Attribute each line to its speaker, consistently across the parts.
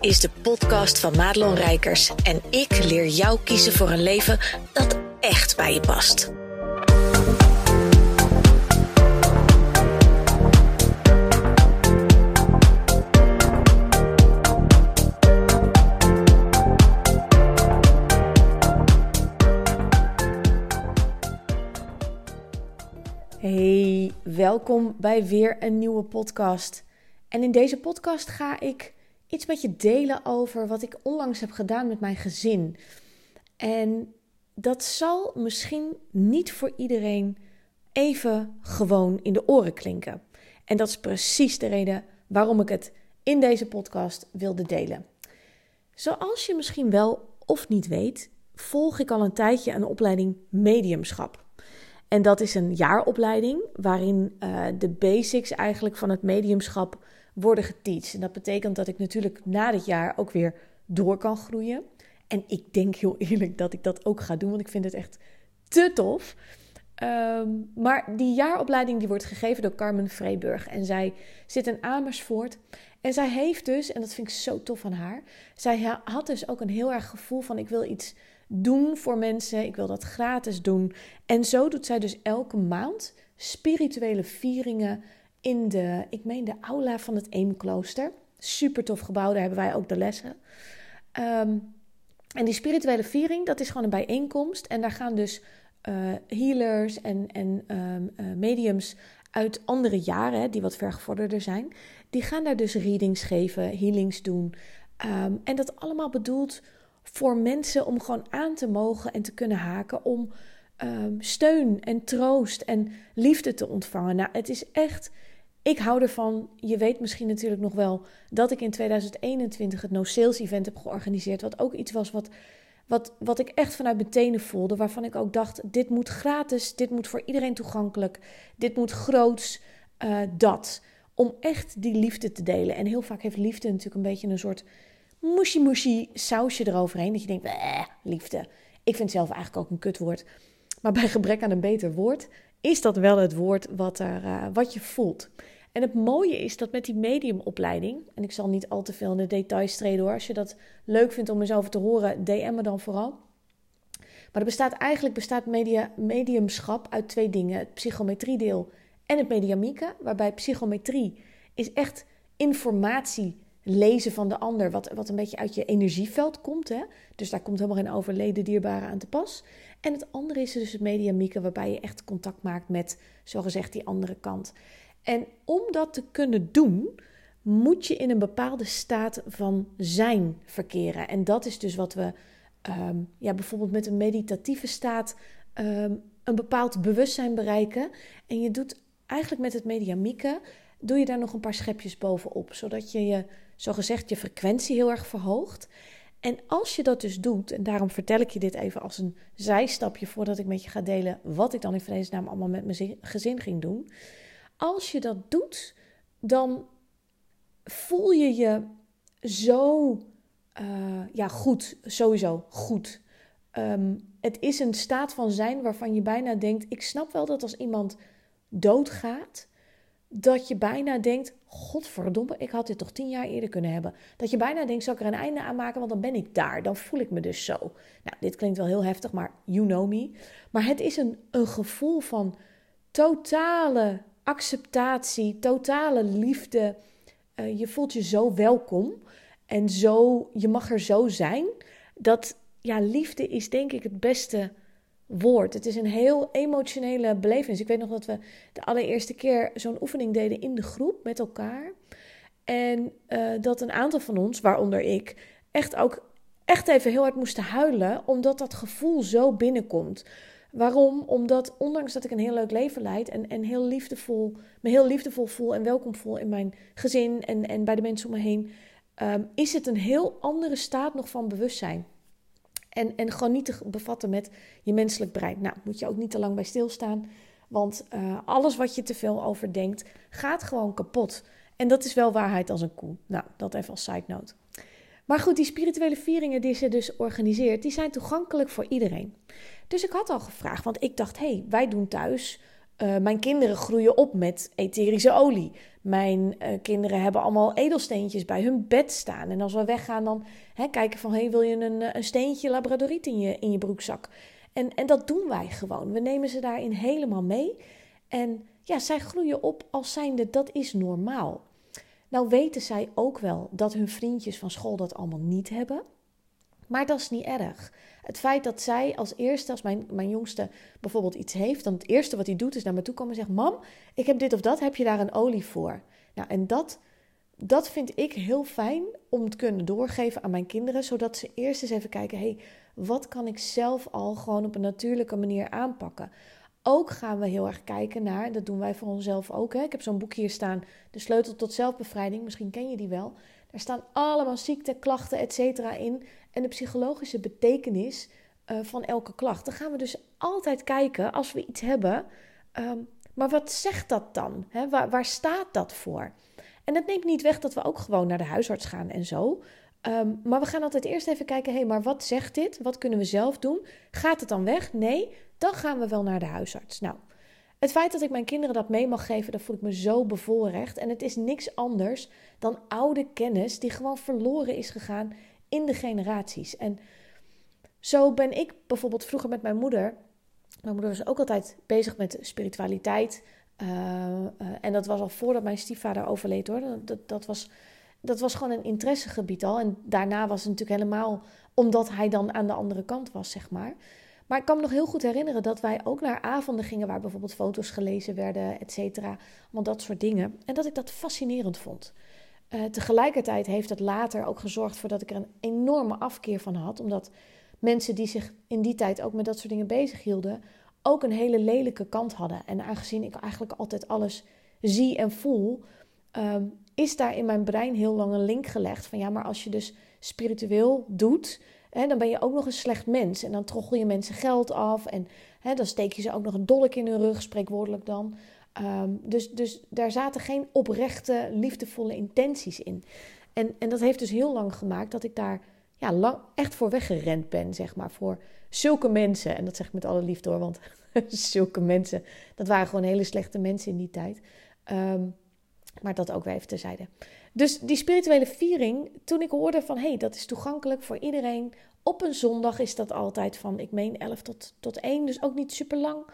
Speaker 1: is de podcast van Madelon Rijkers en ik leer jou kiezen voor een leven dat echt bij je past.
Speaker 2: Hey, welkom bij weer een nieuwe podcast. En in deze podcast ga ik iets met je delen over wat ik onlangs heb gedaan met mijn gezin. En dat zal misschien niet voor iedereen even gewoon in de oren klinken. En dat is precies de reden waarom ik het in deze podcast wilde delen. Zoals je misschien wel of niet weet, volg ik al een tijdje een opleiding mediumschap. En dat is een jaaropleiding waarin uh, de basics eigenlijk van het mediumschap worden geteacht. En dat betekent dat ik natuurlijk na dit jaar ook weer door kan groeien. En ik denk heel eerlijk dat ik dat ook ga doen, want ik vind het echt te tof. Um, maar die jaaropleiding die wordt gegeven door Carmen Vreeburg. En zij zit in Amersfoort. En zij heeft dus, en dat vind ik zo tof van haar... zij had dus ook een heel erg gevoel van... ik wil iets doen voor mensen, ik wil dat gratis doen. En zo doet zij dus elke maand spirituele vieringen in de, ik meen de aula van het Eemklooster. Super tof gebouw, daar hebben wij ook de lessen. Um, en die spirituele viering, dat is gewoon een bijeenkomst. En daar gaan dus uh, healers en, en um, uh, mediums uit andere jaren, die wat vergevorderder zijn, die gaan daar dus readings geven, healings doen. Um, en dat allemaal bedoeld voor mensen om gewoon aan te mogen en te kunnen haken om steun en troost en liefde te ontvangen. Nou, het is echt ik hou ervan. Je weet misschien natuurlijk nog wel dat ik in 2021 het No Sales Event heb georganiseerd. Wat ook iets was wat, wat, wat ik echt vanuit mijn tenen voelde. Waarvan ik ook dacht: dit moet gratis, dit moet voor iedereen toegankelijk, dit moet groots. Uh, dat. Om echt die liefde te delen. En heel vaak heeft liefde natuurlijk een beetje een soort mushy-mushy sausje eroverheen. Dat je denkt: liefde. Ik vind zelf eigenlijk ook een kutwoord. Maar bij gebrek aan een beter woord is dat wel het woord wat, er, uh, wat je voelt. En het mooie is dat met die mediumopleiding, en ik zal niet al te veel in de details treden hoor, als je dat leuk vindt om eens over te horen, DM me dan vooral. Maar er bestaat eigenlijk bestaat mediumschap uit twee dingen: het psychometriedeel en het mediamieke. Waarbij psychometrie is echt informatie lezen van de ander, wat, wat een beetje uit je energieveld komt. Hè? Dus daar komt helemaal geen overleden dierbare aan te pas. En het andere is dus het mediamieke, waarbij je echt contact maakt met, zogezegd, die andere kant. En om dat te kunnen doen, moet je in een bepaalde staat van zijn verkeren. En dat is dus wat we um, ja, bijvoorbeeld met een meditatieve staat um, een bepaald bewustzijn bereiken. En je doet eigenlijk met het mediamieke, doe je daar nog een paar schepjes bovenop, zodat je je, zogezegd, je frequentie heel erg verhoogt. En als je dat dus doet, en daarom vertel ik je dit even als een zijstapje voordat ik met je ga delen wat ik dan in vredesnaam allemaal met mijn gezin ging doen. Als je dat doet, dan voel je je zo uh, ja, goed, sowieso goed. Um, het is een staat van zijn waarvan je bijna denkt: ik snap wel dat als iemand doodgaat, dat je bijna denkt: Godverdomme, ik had dit toch tien jaar eerder kunnen hebben. Dat je bijna denkt: zal ik er een einde aan maken, want dan ben ik daar. Dan voel ik me dus zo. Nou, dit klinkt wel heel heftig, maar you know me. Maar het is een, een gevoel van totale acceptatie, totale liefde. Uh, je voelt je zo welkom en zo, je mag er zo zijn. Dat ja, liefde is denk ik het beste woord. Het is een heel emotionele beleving. Ik weet nog dat we de allereerste keer zo'n oefening deden in de groep met elkaar. En uh, dat een aantal van ons, waaronder ik, echt ook echt even heel hard moesten huilen, omdat dat gevoel zo binnenkomt. Waarom? Omdat ondanks dat ik een heel leuk leven leid en, en heel liefdevol, me heel liefdevol voel en welkom voel in mijn gezin en, en bij de mensen om me heen, um, is het een heel andere staat nog van bewustzijn. En, en gewoon niet te bevatten met je menselijk brein. Nou, moet je ook niet te lang bij stilstaan. Want uh, alles wat je te veel overdenkt, gaat gewoon kapot. En dat is wel waarheid als een koe. Nou, dat even als side note. Maar goed, die spirituele vieringen die ze dus organiseert, die zijn toegankelijk voor iedereen. Dus ik had al gevraagd, want ik dacht, hé, hey, wij doen thuis Uh, mijn kinderen groeien op met etherische olie. Mijn uh, kinderen hebben allemaal edelsteentjes bij hun bed staan. En als we weggaan, dan hè, kijken van: hey, wil je een, een steentje labradoriet in je, in je broekzak? En, en dat doen wij gewoon. We nemen ze daarin helemaal mee. En ja, zij groeien op als zijnde dat is normaal. Nou weten zij ook wel dat hun vriendjes van school dat allemaal niet hebben. Maar dat is niet erg. Het feit dat zij als eerste, als mijn, mijn jongste bijvoorbeeld iets heeft, dan het eerste wat hij doet is naar me toe komen en zegt: Mam, ik heb dit of dat, heb je daar een olie voor? Nou, en dat, dat vind ik heel fijn om te kunnen doorgeven aan mijn kinderen, zodat ze eerst eens even kijken: hey, wat kan ik zelf al gewoon op een natuurlijke manier aanpakken? Ook gaan we heel erg kijken naar, dat doen wij voor onszelf ook. Hè? Ik heb zo'n boek hier staan, De Sleutel tot Zelfbevrijding, misschien ken je die wel. Daar staan allemaal ziekten, klachten, et cetera in en de psychologische betekenis uh, van elke klacht. Dan gaan we dus altijd kijken als we iets hebben, um, maar wat zegt dat dan? Waar, waar staat dat voor? En dat neemt niet weg dat we ook gewoon naar de huisarts gaan en zo. Um, maar we gaan altijd eerst even kijken, hé, hey, maar wat zegt dit? Wat kunnen we zelf doen? Gaat het dan weg? Nee, dan gaan we wel naar de huisarts. Nou, het feit dat ik mijn kinderen dat mee mag geven, dat voel ik me zo bevoorrecht. En het is niks anders dan oude kennis die gewoon verloren is gegaan in de generaties. En zo ben ik bijvoorbeeld vroeger met mijn moeder. Mijn moeder was ook altijd bezig met spiritualiteit. Uh, uh, en dat was al voordat mijn stiefvader overleed hoor. Dat, dat, was, dat was gewoon een interessegebied al. En daarna was het natuurlijk helemaal omdat hij dan aan de andere kant was, zeg maar. Maar ik kan me nog heel goed herinneren dat wij ook naar avonden gingen waar bijvoorbeeld foto's gelezen werden, et cetera. Dat soort dingen. En dat ik dat fascinerend vond. Uh, tegelijkertijd heeft het later ook gezorgd voor dat ik er een enorme afkeer van had. Omdat mensen die zich in die tijd ook met dat soort dingen bezig hielden, ook een hele lelijke kant hadden. En aangezien ik eigenlijk altijd alles zie en voel, um, is daar in mijn brein heel lang een link gelegd van ja, maar als je dus spiritueel doet, dan ben je ook nog een slecht mens. En dan troggel je mensen geld af en dan steek je ze ook nog een dolk in hun rug, spreekwoordelijk dan. Um, dus, dus daar zaten geen oprechte, liefdevolle intenties in. En, en dat heeft dus heel lang gemaakt dat ik daar ja, lang, echt voor weggerend ben, zeg maar. Voor zulke mensen. En dat zeg ik met alle liefde hoor, want zulke mensen, dat waren gewoon hele slechte mensen in die tijd. Um, maar dat ook weer even terzijde. Dus die spirituele viering, toen ik hoorde van hé, hey, dat is toegankelijk voor iedereen. Op een zondag is dat altijd van, ik meen 11 tot, tot 1, dus ook niet super lang.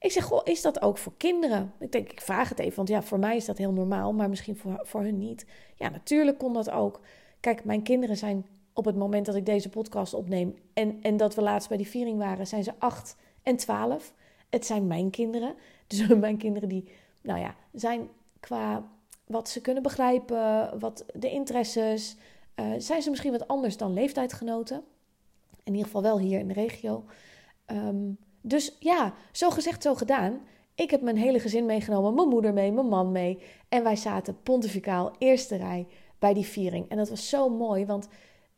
Speaker 2: Ik zeg, goh, is dat ook voor kinderen? Ik denk, ik vraag het even, want ja, voor mij is dat heel normaal, maar misschien voor, voor hun niet. Ja, natuurlijk kon dat ook. Kijk, mijn kinderen zijn op het moment dat ik deze podcast opneem en, en dat we laatst bij die viering waren, zijn ze 8 en 12. Het zijn mijn kinderen. Dus mijn kinderen die, nou ja, zijn qua wat ze kunnen begrijpen, wat de interesses, uh, zijn ze misschien wat anders dan leeftijdgenoten. In ieder geval wel hier in de regio. Um, dus ja, zo gezegd, zo gedaan. Ik heb mijn hele gezin meegenomen, mijn moeder mee, mijn man mee. En wij zaten pontificaal eerste rij bij die viering. En dat was zo mooi, want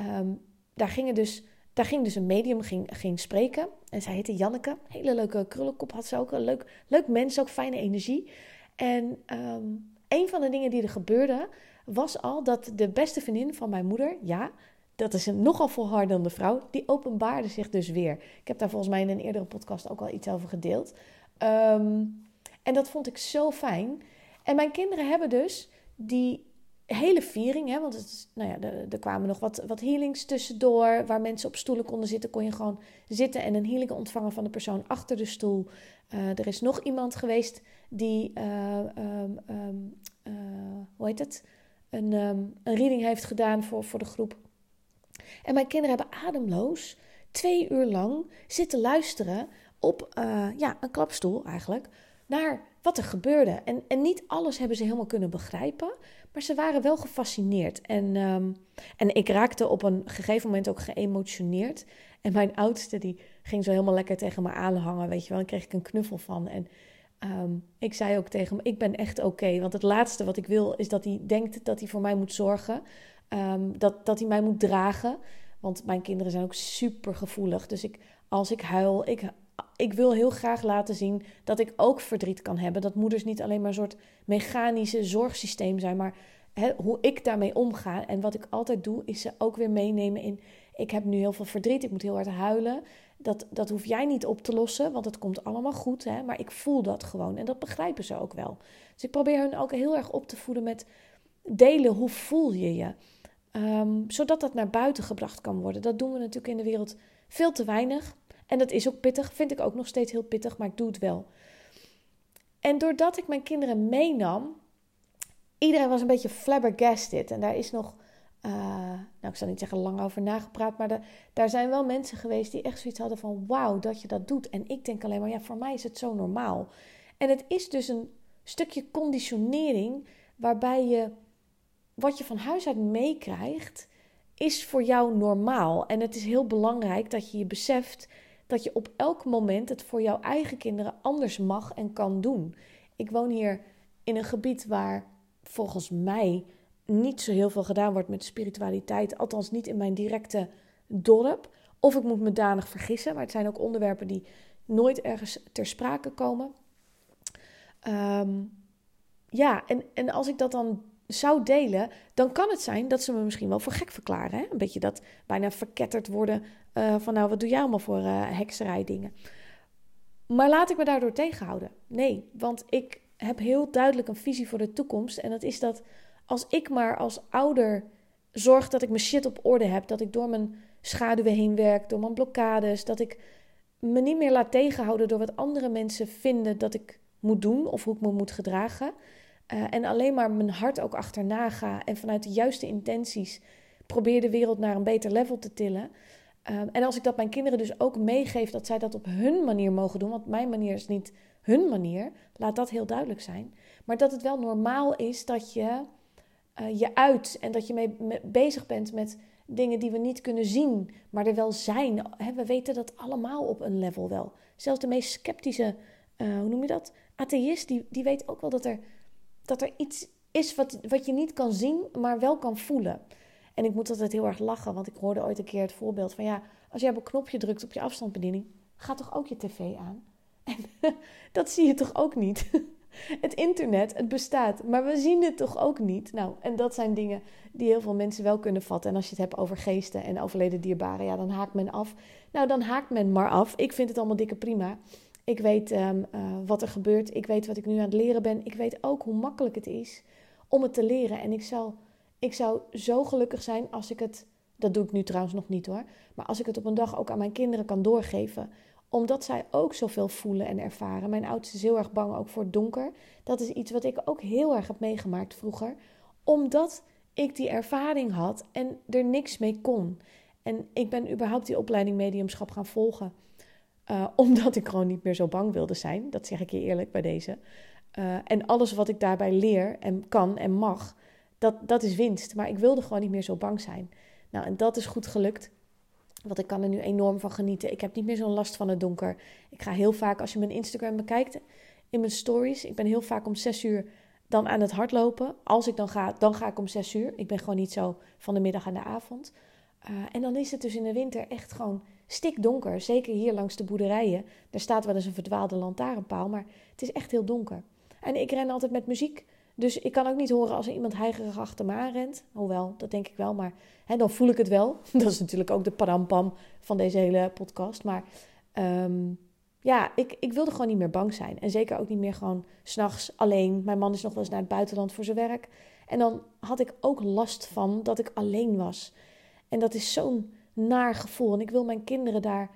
Speaker 2: um, daar, ging dus, daar ging dus een medium ging, ging spreken. En zij heette Janneke. Hele leuke krullenkop had ze ook. Een leuk, leuk mens, ook fijne energie. En um, een van de dingen die er gebeurde, was al dat de beste vriendin van mijn moeder, ja, dat is een nogal volhardende vrouw, die openbaarde zich dus weer. Ik heb daar volgens mij in een eerdere podcast ook al iets over gedeeld. Um, en dat vond ik zo fijn. En mijn kinderen hebben dus die hele viering, hè, want het nou ja, er, er, kwamen nog wat, wat healings tussendoor, waar mensen op stoelen konden zitten, kon je gewoon zitten en een healing ontvangen van de persoon achter de stoel. Uh, er is nog iemand geweest die, uh, um, um, uh, hoe heet het, een, um, een reading heeft gedaan voor, voor de groep. En mijn kinderen hebben ademloos twee uur lang zitten luisteren op ja, een klapstoel eigenlijk, naar wat er gebeurde. En, en niet alles hebben ze helemaal kunnen begrijpen, maar ze waren wel gefascineerd. En, um, en ik raakte op een gegeven moment ook geëmotioneerd. En mijn oudste die ging zo helemaal lekker tegen me aanhangen, weet je wel. En kreeg ik een knuffel van. En um, ik zei ook tegen hem, ik ben echt oké. want het laatste wat ik wil is dat hij denkt dat hij voor mij moet zorgen. Um, dat, dat hij mij moet dragen. Want mijn kinderen zijn ook super gevoelig. Dus ik, als ik huil, ik, ik wil heel graag laten zien dat ik ook verdriet kan hebben. Dat moeders niet alleen maar een soort mechanische zorgsysteem zijn, maar hoe ik daarmee omga. En wat ik altijd doe, is ze ook weer meenemen in: ik heb nu heel veel verdriet, ik moet heel hard huilen. Dat, dat hoef jij niet op te lossen, want het komt allemaal goed. Hè? Maar ik voel dat gewoon en dat begrijpen ze ook wel. Dus ik probeer hun ook heel erg op te voeden met delen hoe voel je je. Um, zodat dat naar buiten gebracht kan worden. Dat doen we natuurlijk in de wereld veel te weinig. En dat is ook pittig, vind ik ook nog steeds heel pittig, maar ik doe het wel. En doordat ik mijn kinderen meenam, iedereen was een beetje flabbergasted. En daar is nog, uh, nou ik zal niet zeggen lang over nagepraat, maar daar zijn wel mensen geweest die echt zoiets hadden van wauw dat je dat doet. En ik denk alleen maar, ja voor mij is het zo normaal. En het is dus een stukje conditionering waarbij je wat je van huis uit meekrijgt, is voor jou normaal. En het is heel belangrijk dat je je beseft dat je op elk moment het voor jouw eigen kinderen anders mag en kan doen. Ik woon hier in een gebied waar volgens mij niet zo heel veel gedaan wordt met spiritualiteit, althans niet in mijn directe dorp. Of ik moet me danig vergissen, maar het zijn ook onderwerpen die nooit ergens ter sprake komen. Ehm, ja, en, en als ik dat dan zou delen, dan kan het zijn dat ze me misschien wel voor gek verklaren. Hè? Een beetje dat bijna verketterd worden uh, van nou, wat doe jij allemaal voor uh, hekserij dingen. Maar laat ik me daardoor tegenhouden. Nee, want ik heb heel duidelijk een visie voor de toekomst. En dat is dat als ik maar als ouder zorg dat ik mijn shit op orde heb, dat ik door mijn schaduwen heen werk, door mijn blokkades, dat ik me niet meer laat tegenhouden door wat andere mensen vinden dat ik moet doen of hoe ik me moet gedragen. Uh, en alleen maar mijn hart ook achterna ga en vanuit de juiste intenties probeer de wereld naar een beter level te tillen. Uh, en als ik dat mijn kinderen dus ook meegeef dat zij dat op hun manier mogen doen, want mijn manier is niet hun manier, laat dat heel duidelijk zijn. Maar dat het wel normaal is dat je uh, je uit en dat je mee, bezig bent met dingen die we niet kunnen zien, maar er wel zijn. We weten dat allemaal op een level wel. Zelfs de meest sceptische, hoe noem je dat? Atheïst, die, die weet ook wel dat er dat er iets is wat, wat je niet kan zien, maar wel kan voelen. En ik moet altijd heel erg lachen, want ik hoorde ooit een keer het voorbeeld van ja, als jij op een knopje drukt op je afstandsbediening, gaat toch ook je tv aan? En dat zie je toch ook niet? Het internet, het bestaat, maar we zien het toch ook niet? Nou, en dat zijn dingen die heel veel mensen wel kunnen vatten. En als je het hebt over geesten en overleden dierbaren, ja, dan haakt men af. Nou, dan haakt men maar af. Ik vind het allemaal dikke prima. Ik weet um, uh, wat er gebeurt. Ik weet wat ik nu aan het leren ben. Ik weet ook hoe makkelijk het is om het te leren. En ik zou, ik zou zo gelukkig zijn als ik het. Dat doe ik nu trouwens nog niet hoor. Maar als ik het op een dag ook aan mijn kinderen kan doorgeven. Omdat zij ook zoveel voelen en ervaren. Mijn oudste is heel erg bang ook voor het donker. Dat is iets wat ik ook heel erg heb meegemaakt vroeger. Omdat ik die ervaring had en er niks mee kon. En ik ben überhaupt die opleiding mediumschap gaan volgen uh, omdat ik gewoon niet meer zo bang wilde zijn. Dat zeg ik je eerlijk bij deze. Uh, en alles wat ik daarbij leer en kan en mag, dat, dat is winst. Maar ik wilde gewoon niet meer zo bang zijn. Nou, en dat is goed gelukt. Want ik kan er nu enorm van genieten. Ik heb niet meer zo'n last van het donker. Ik ga heel vaak, als je mijn Instagram bekijkt, in mijn stories. Ik ben heel vaak om zes uur dan aan het hardlopen. Als ik dan ga, dan ga ik om zes uur. Ik ben gewoon niet zo van de middag aan de avond. Uh, en dan is het dus in de winter echt gewoon stikdonker. Zeker hier langs de boerderijen. Daar staat wel eens een verdwaalde lantaarnpaal, maar het is echt heel donker. En ik ren altijd met muziek. Dus ik kan ook niet horen als iemand heigerig achter me aanrent. Hoewel, dat denk ik wel, maar hè, dan voel ik het wel. Dat is natuurlijk ook de padampam van deze hele podcast. Maar um, ja, ik, ik wilde gewoon niet meer bang zijn. En zeker ook niet meer gewoon s'nachts alleen. Mijn man is nog wel eens naar het buitenland voor zijn werk. En dan had ik ook last van dat ik alleen was. En dat is zo'n naar gevoel. En ik wil mijn kinderen daar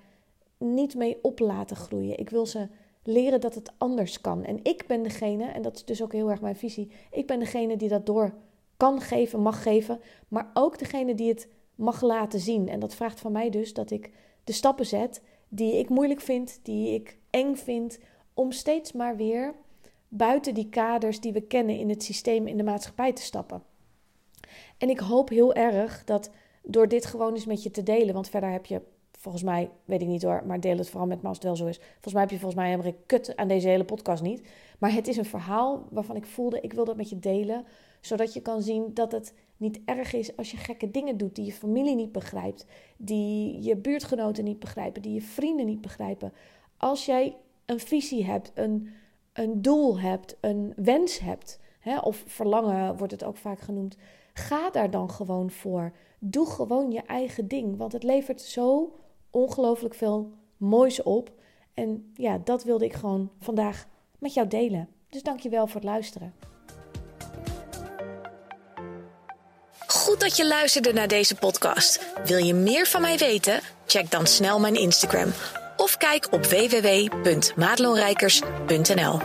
Speaker 2: niet mee op laten groeien. Ik wil ze leren dat het anders kan. En ik ben degene, en dat is dus ook heel erg mijn visie, ik ben degene die dat door kan geven, mag geven, maar ook degene die het mag laten zien. En dat vraagt van mij dus dat ik de stappen zet die ik moeilijk vind, die ik eng vind, om steeds maar weer buiten die kaders die we kennen in het systeem, in de maatschappij te stappen. En ik hoop heel erg dat door dit gewoon eens met je te delen. Want verder heb je, volgens mij, weet ik niet hoor, maar deel het vooral met me als het wel zo is. Volgens mij heb je volgens mij helemaal geen kut aan deze hele podcast niet. Maar het is een verhaal waarvan ik voelde, ik wil dat met je delen. Zodat je kan zien dat het niet erg is als je gekke dingen doet die je familie niet begrijpt. Die je buurtgenoten niet begrijpen, die je vrienden niet begrijpen. Als jij een visie hebt, een, een doel hebt, een wens hebt, hè, of verlangen wordt het ook vaak genoemd. Ga daar dan gewoon voor. Doe gewoon je eigen ding, want het levert zo ongelooflijk veel moois op. En ja, dat wilde ik gewoon vandaag met jou delen. Dus dank je wel voor het luisteren.
Speaker 1: Goed dat je luisterde naar deze podcast. Wil je meer van mij weten? Check dan snel mijn Instagram of kijk op www.madelonrijkers.nl.